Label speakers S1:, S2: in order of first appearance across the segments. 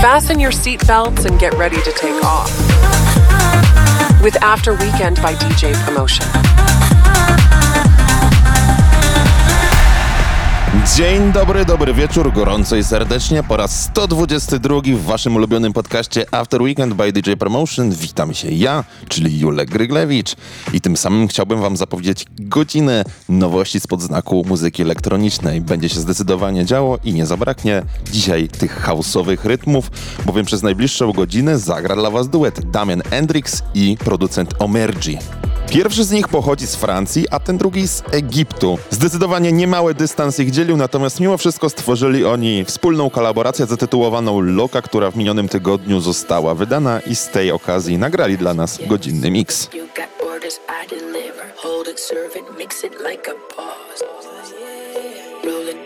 S1: Fasten your seatbelts and get ready to take off. With After Weekend by DJ Promotion.
S2: Dzień dobry, dobry wieczór, gorąco i serdecznie. Po raz 122 w waszym ulubionym podcaście After Weekend by DJ Promotion. Witam się ja, czyli Julek Gryglewicz. I tym samym chciałbym wam zapowiedzieć godzinę nowości spod znaku muzyki elektronicznej. Będzie się zdecydowanie działo i nie zabraknie dzisiaj tych houseowych rytmów, bowiem przez najbliższą godzinę zagra dla was duet Damian Hendrix i producent Omergi. Pierwszy z nich pochodzi z Francji, a ten drugi z Egiptu. Zdecydowanie niemały dystans ich dzielił, natomiast mimo wszystko stworzyli oni wspólną kolaborację zatytułowaną Loka, która w minionym tygodniu została wydana i z tej okazji nagrali dla nas godzinny mix.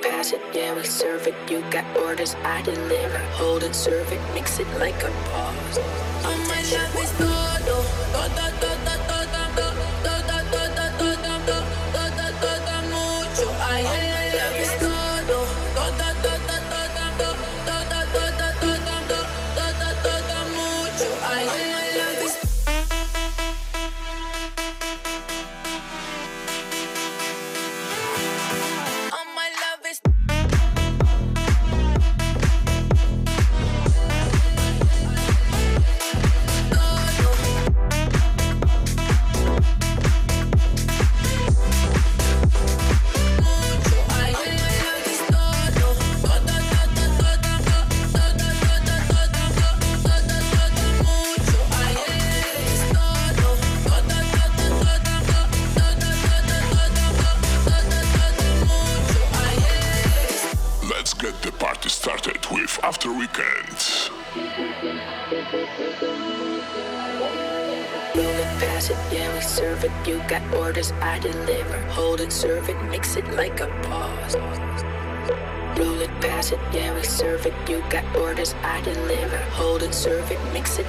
S3: Pass it, yeah, we serve it. You got orders, I deliver. Hold it, serve it, mix it like a my love is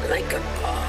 S3: like a boss.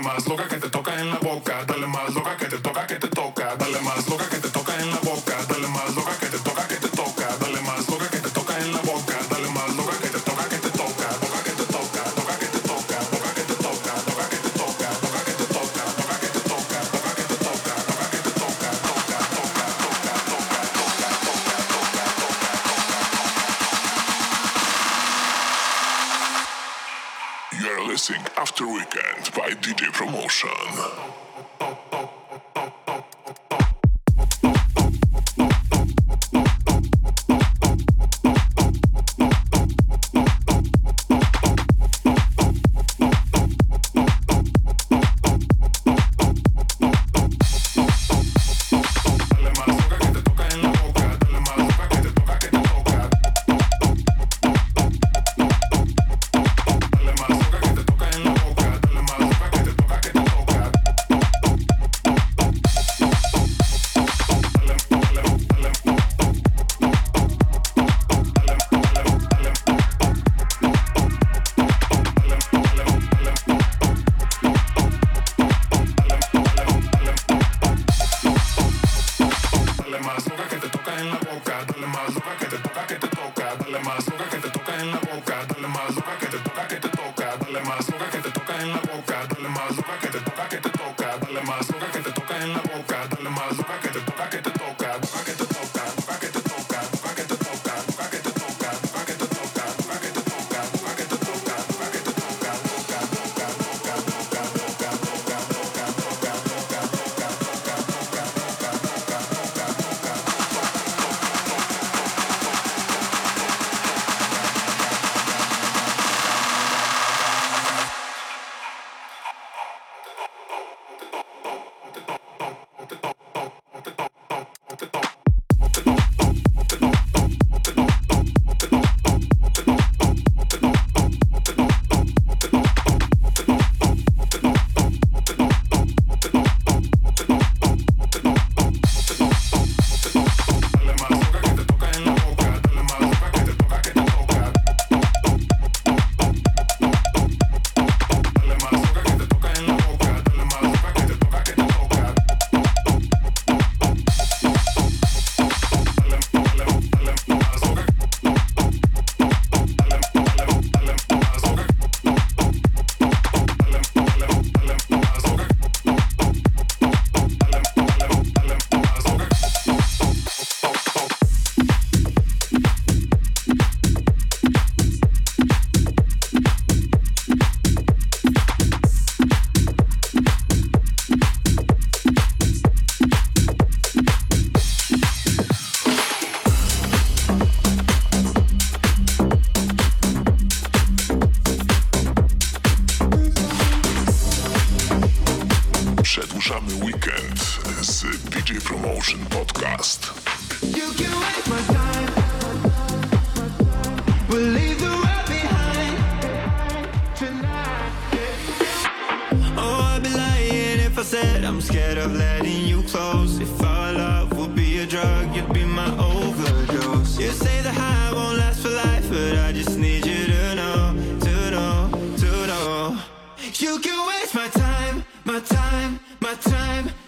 S3: Además, lo my
S4: time, my time.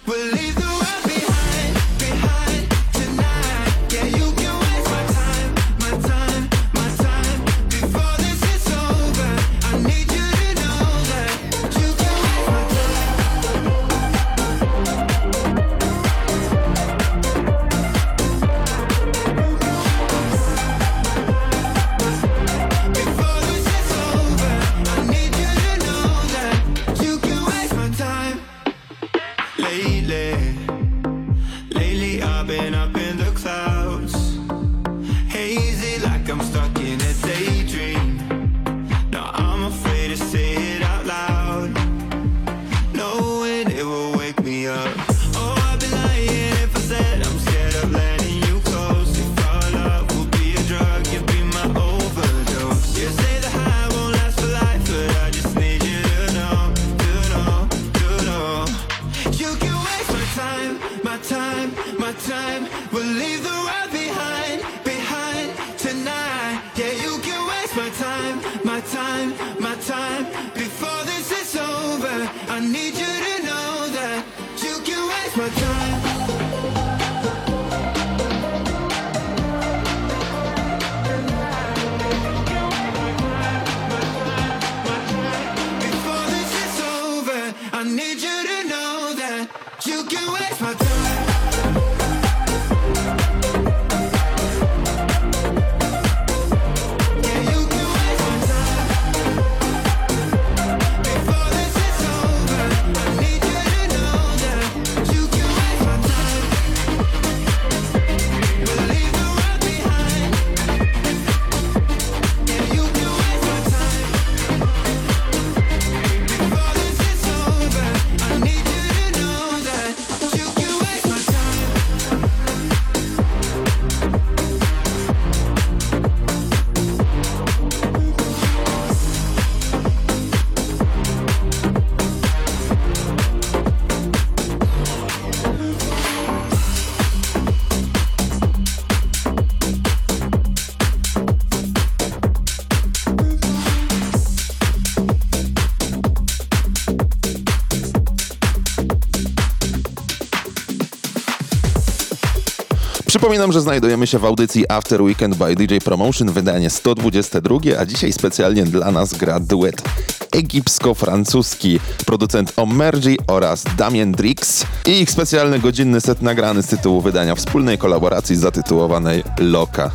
S2: Przypominam, że znajdujemy się w audycji After Weekend by DJ Promotion, wydanie 122, a dzisiaj specjalnie dla nas gra duet egipsko-francuski, producent Omergi oraz Damien Drix i ich specjalny godzinny set nagrany z tytułu wydania wspólnej kolaboracji zatytułowanej Loka.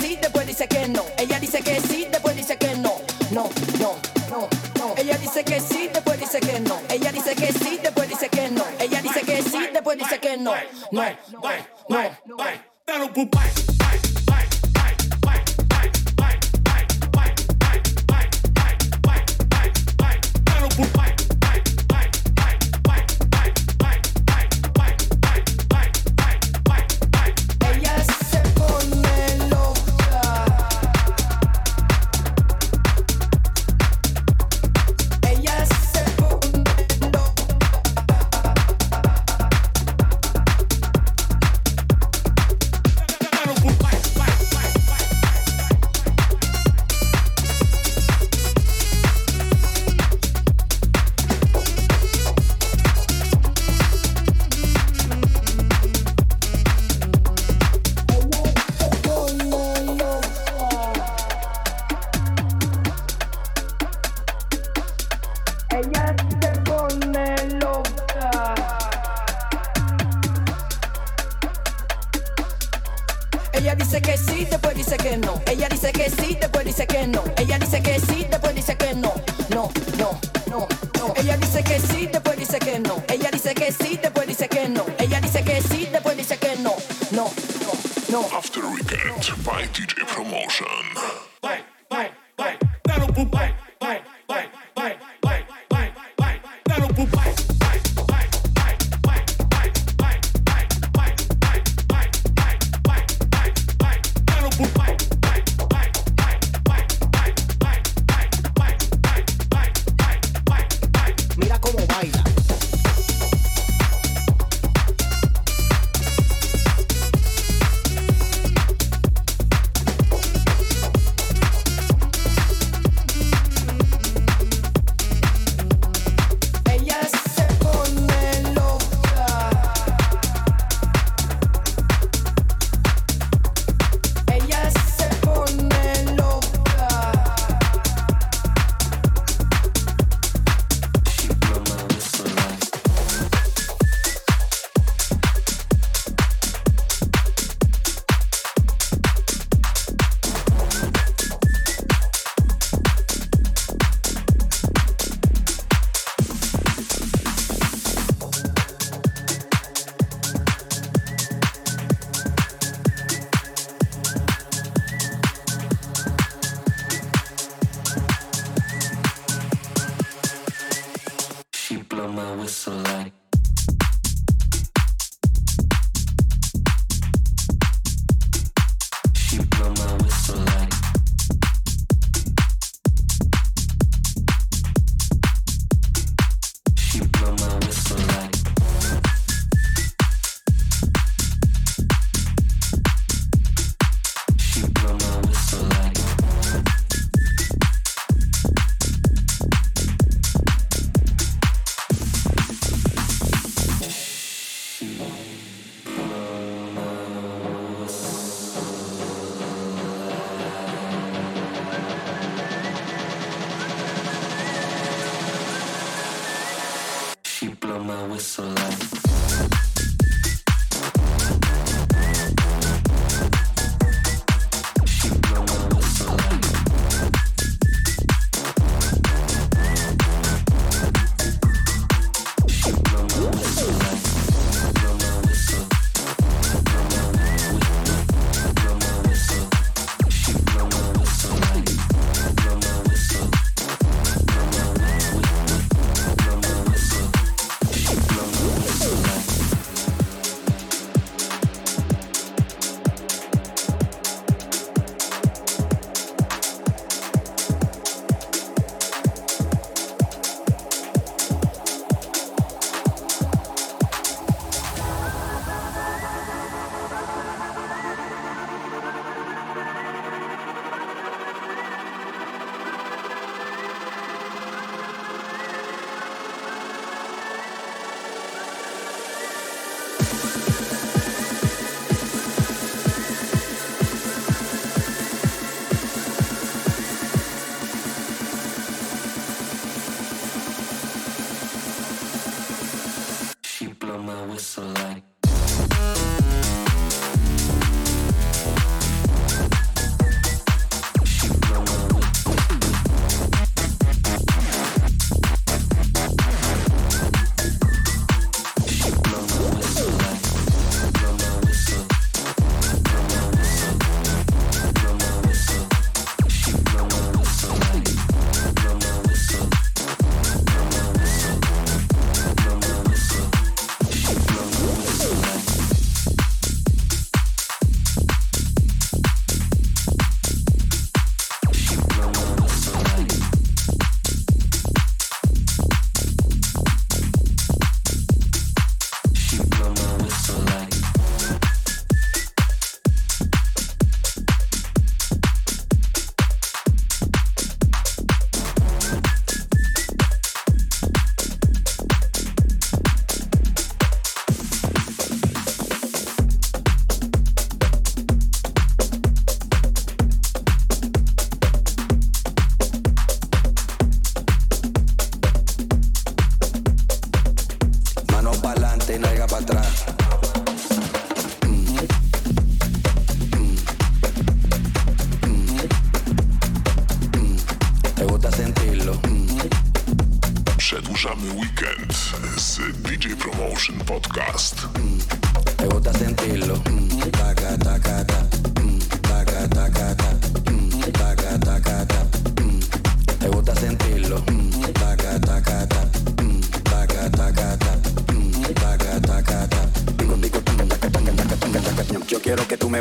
S5: Sí, después dice que no. Ella dice que sí, después dice que no. No, no, no, no. Ella dice que sí, después dice que no. Ella dice que sí, después dice que no. Ella dice que sí, después dice que no. No, no, no. Ella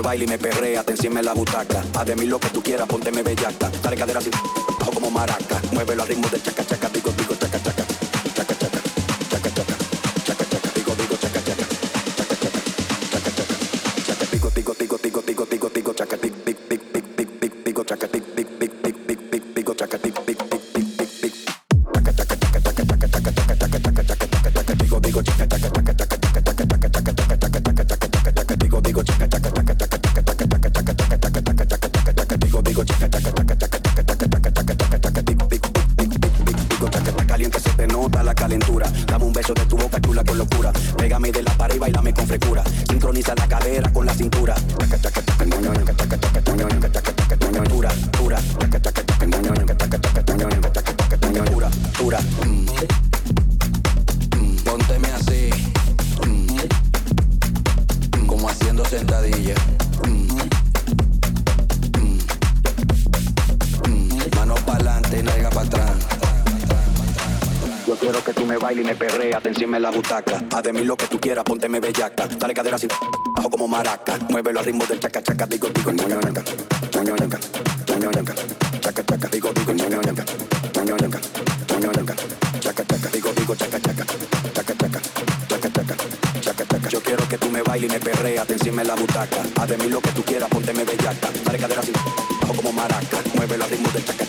S5: baila
S6: y me perrea, te encima la butaca. Haz de mí lo que tú quieras, pónteme bellaca. Dale cadera así, como maraca. Muévelo al ritmo del chaca Siéntate encima la butaca. Haz de lo que tú quieras, pónteme bellaca. Dale cadera así, bajo como maraca. Muévelo al ritmo del chaca chaca, digo, digo, ñoño, ñanca. Ñoño, ñanca. Ñoño, ñanca. Chaca digo, digo, ñoño, ñanca. Ñoño, ñanca. Ñoño, ñanca. Chaca chaca, digo, digo, chaca chaca. Chaca chaca. Chaca chaca. Chaca chaca. Yo quiero que tú me bailes y me perreas encima de la butaca. Haz de mí lo que tú quieras, pónteme bellaca. Dale cadera así, bajo como maraca. Muévelo al ritmo del chaca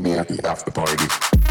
S6: me
S7: at the after party.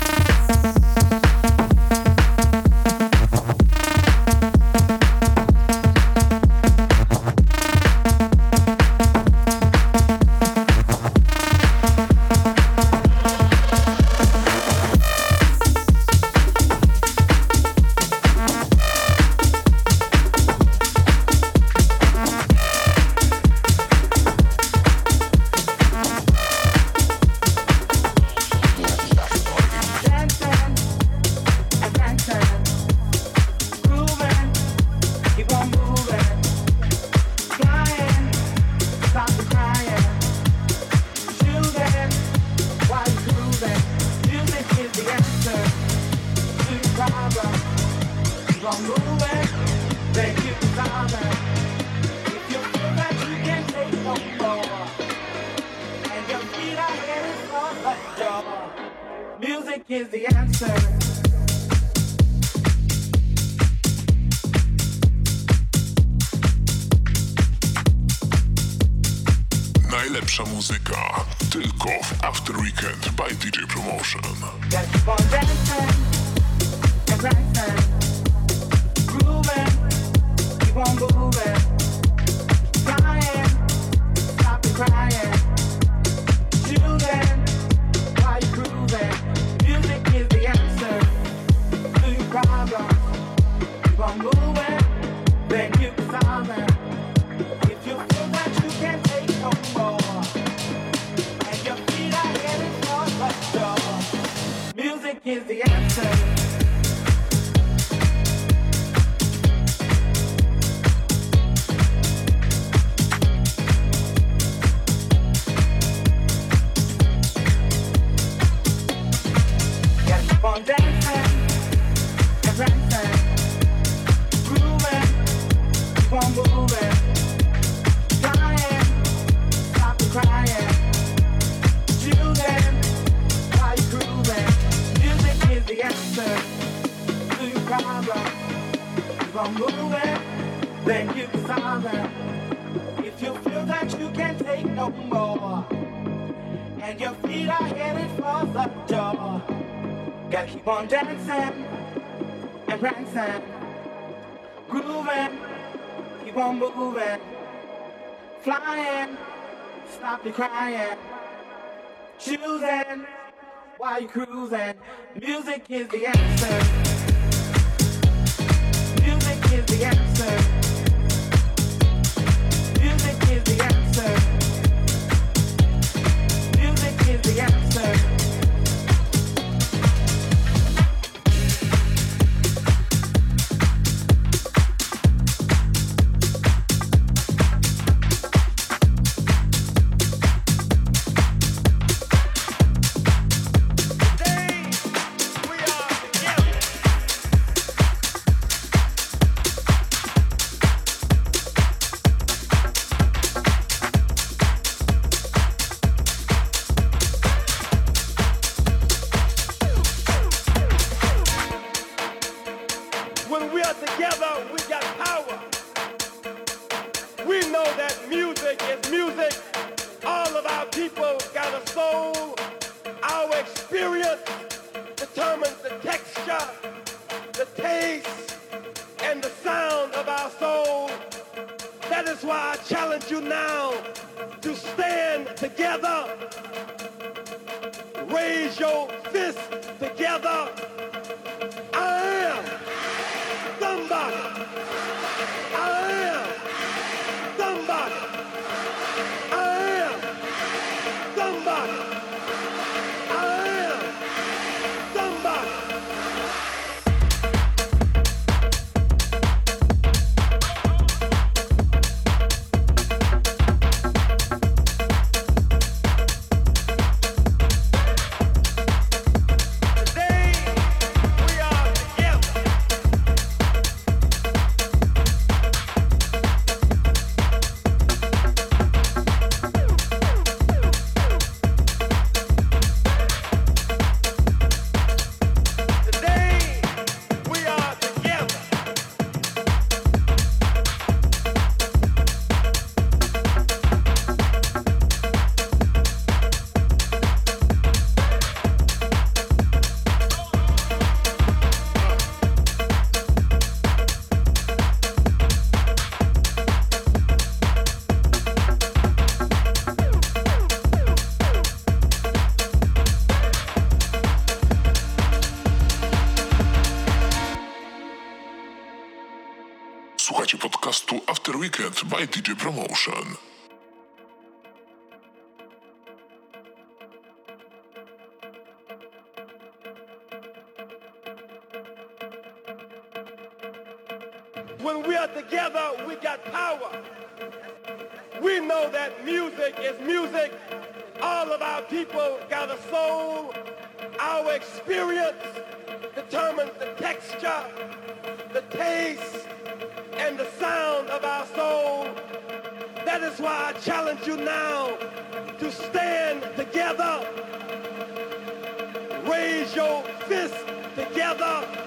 S8: kids. Yeah, determines the texture, the taste, and the sound of our soul. That is why I challenge you now to stand together. Raise your
S9: Weekend by DJ Promotion.
S8: When we are together, we got power. We know that music is music. All of our people got a soul. Our experience determines the texture, the taste, and the sound of our soul. That is why I challenge you now to stand together. Raise your fist together.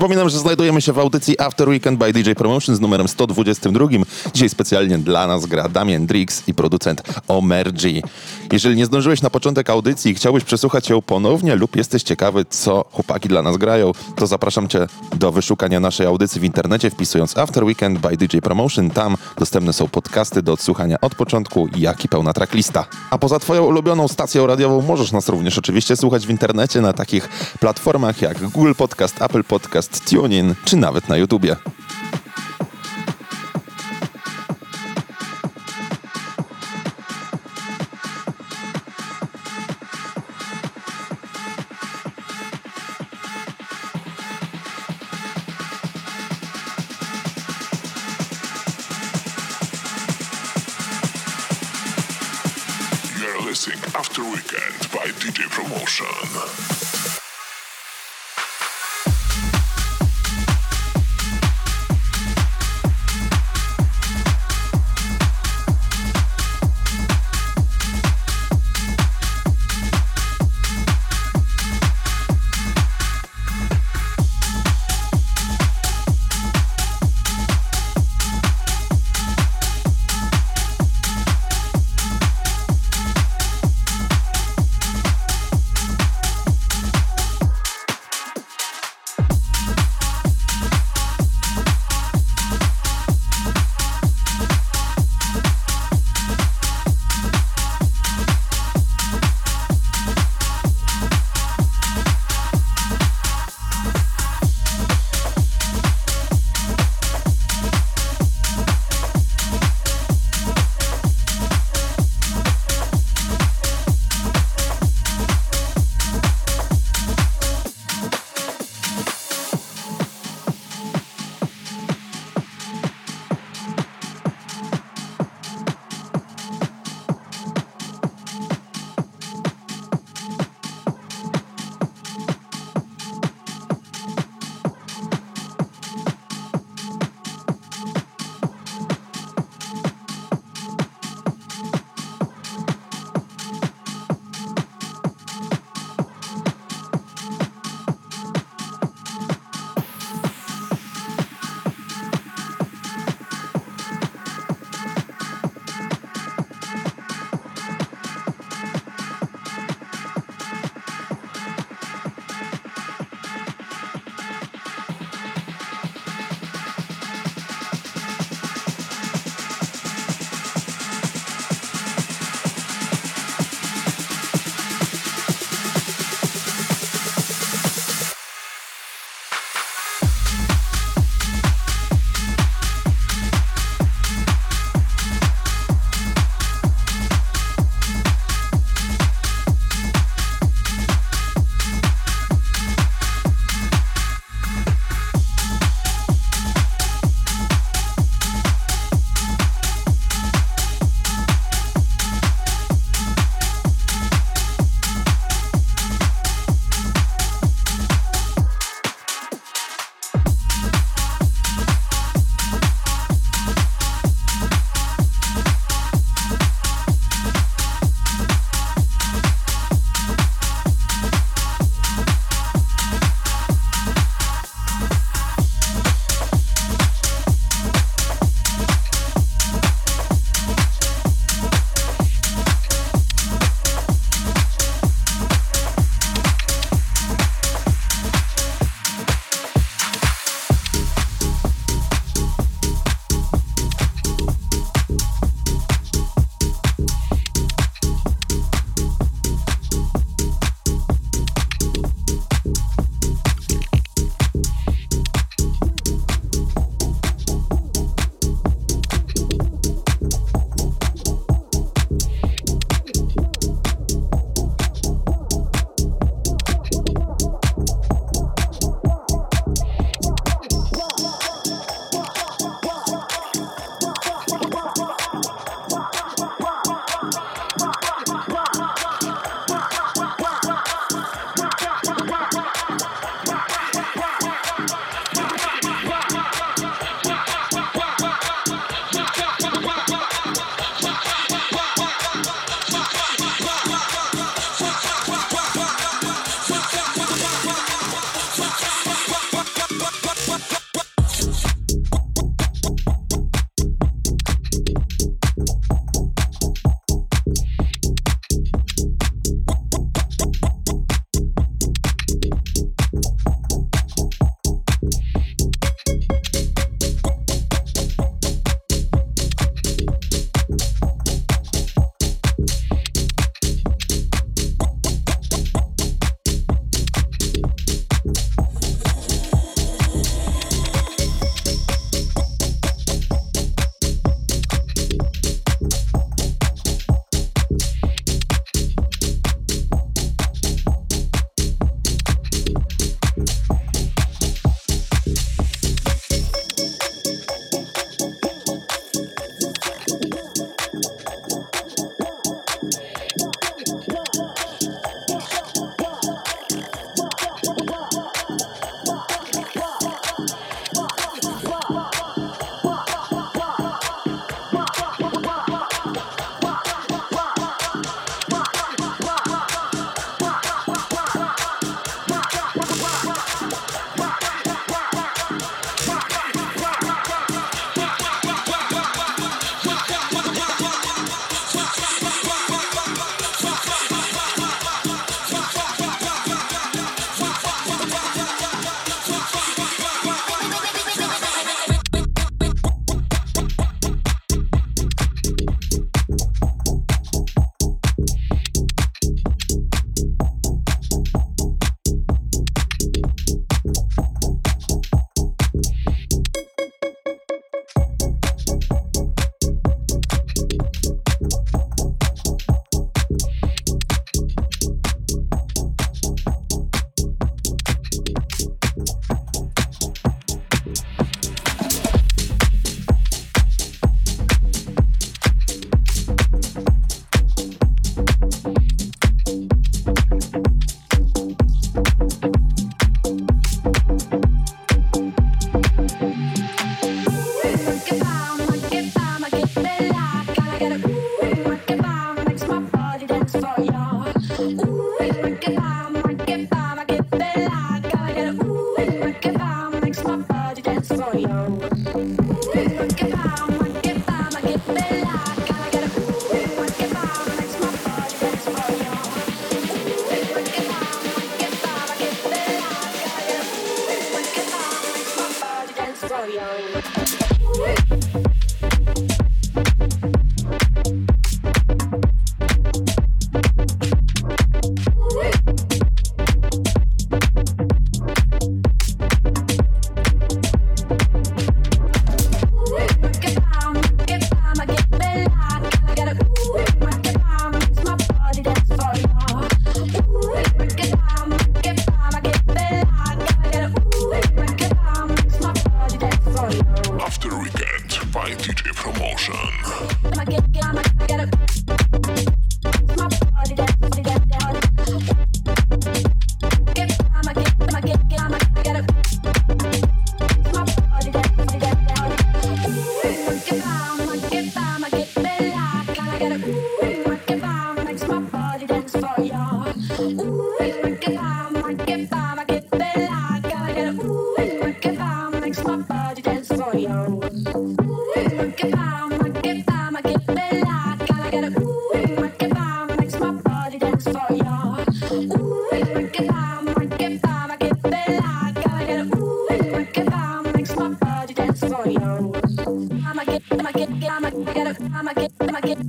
S2: Przypominam, że znajdujemy się w audycji After Weekend by DJ Promotion z numerem 122. Dzisiaj specjalnie dla nas gra Damian Drix i producent Omergy. Jeżeli nie zdążyłeś na początek audycji i chciałbyś przesłuchać ją ponownie lub jesteś ciekawy, co chłopaki dla nas grają, to zapraszam cię do wyszukania naszej audycji w internecie, wpisując After Weekend by DJ Promotion. Tam dostępne są podcasty do odsłuchania od początku, jak i pełna tracklista. A poza twoją ulubioną stacją radiową możesz nas również oczywiście słuchać w internecie na takich platformach jak Google Podcast, Apple Podcast, TuneIn czy nawet na YouTubie.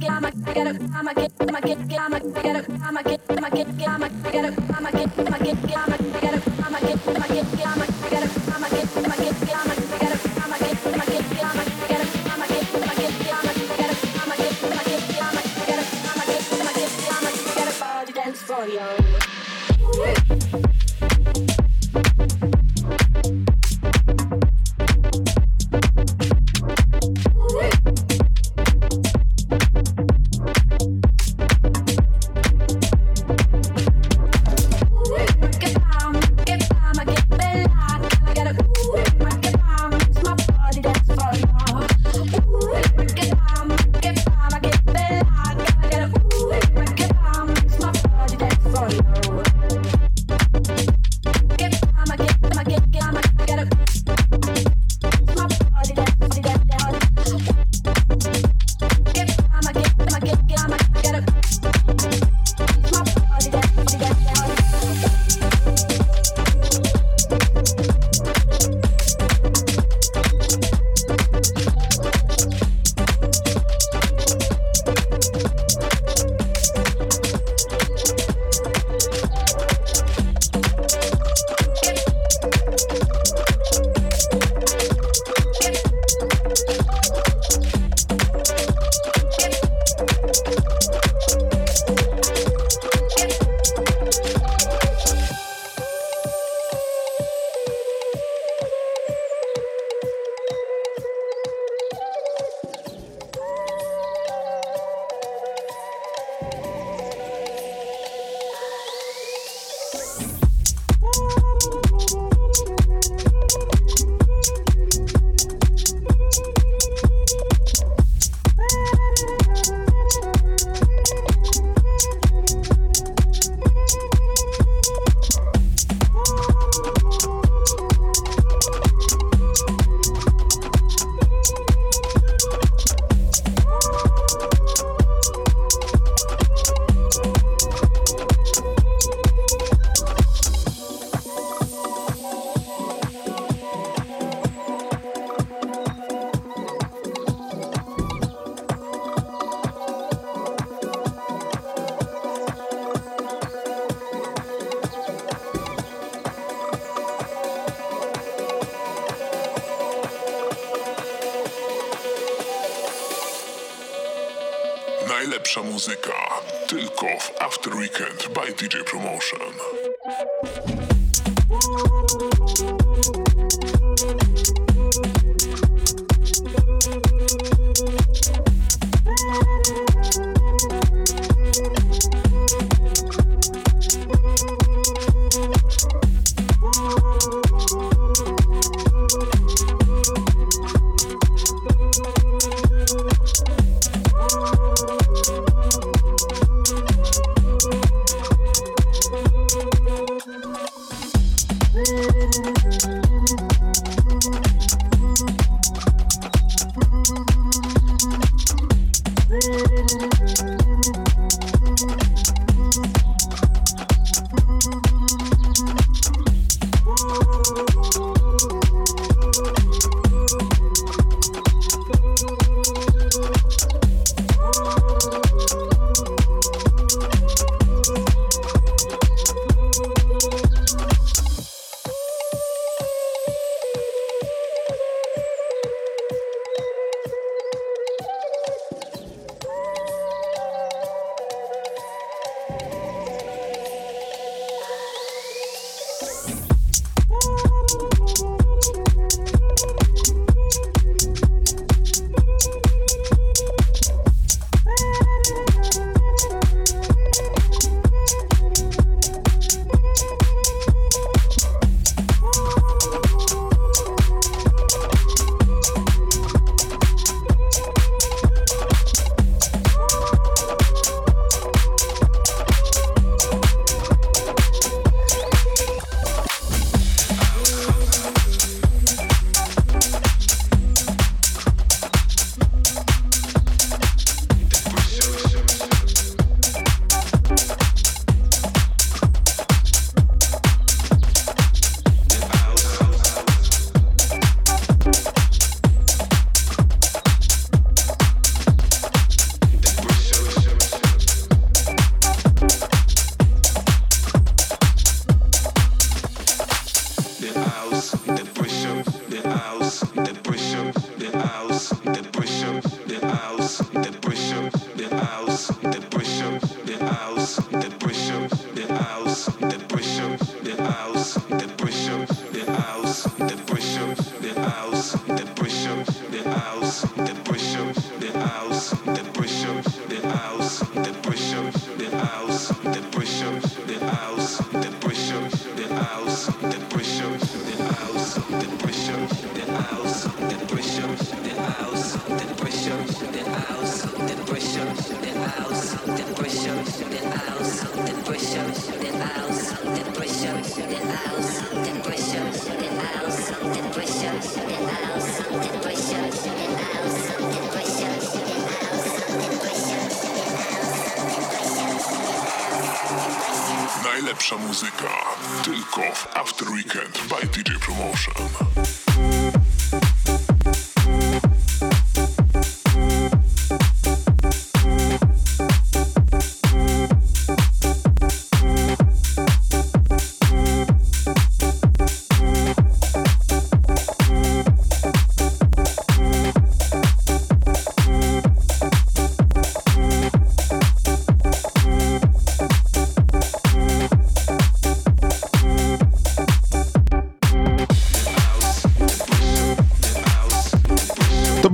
S9: get, get, get,
S2: get,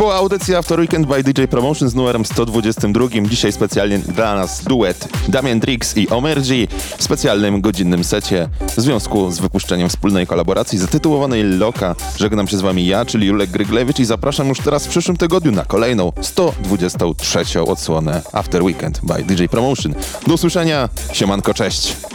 S2: była audycja After Weekend by DJ Promotion z numerem 122. Dzisiaj specjalnie dla nas duet Damian Drix i Omergy w specjalnym godzinnym secie w związku z wypuszczeniem wspólnej kolaboracji zatytułowanej Loka. Żegnam się z wami ja, czyli Julek Gryglewicz i zapraszam już teraz w przyszłym tygodniu na kolejną 123 odsłonę After Weekend by DJ Promotion. Do usłyszenia, siemanko, cześć!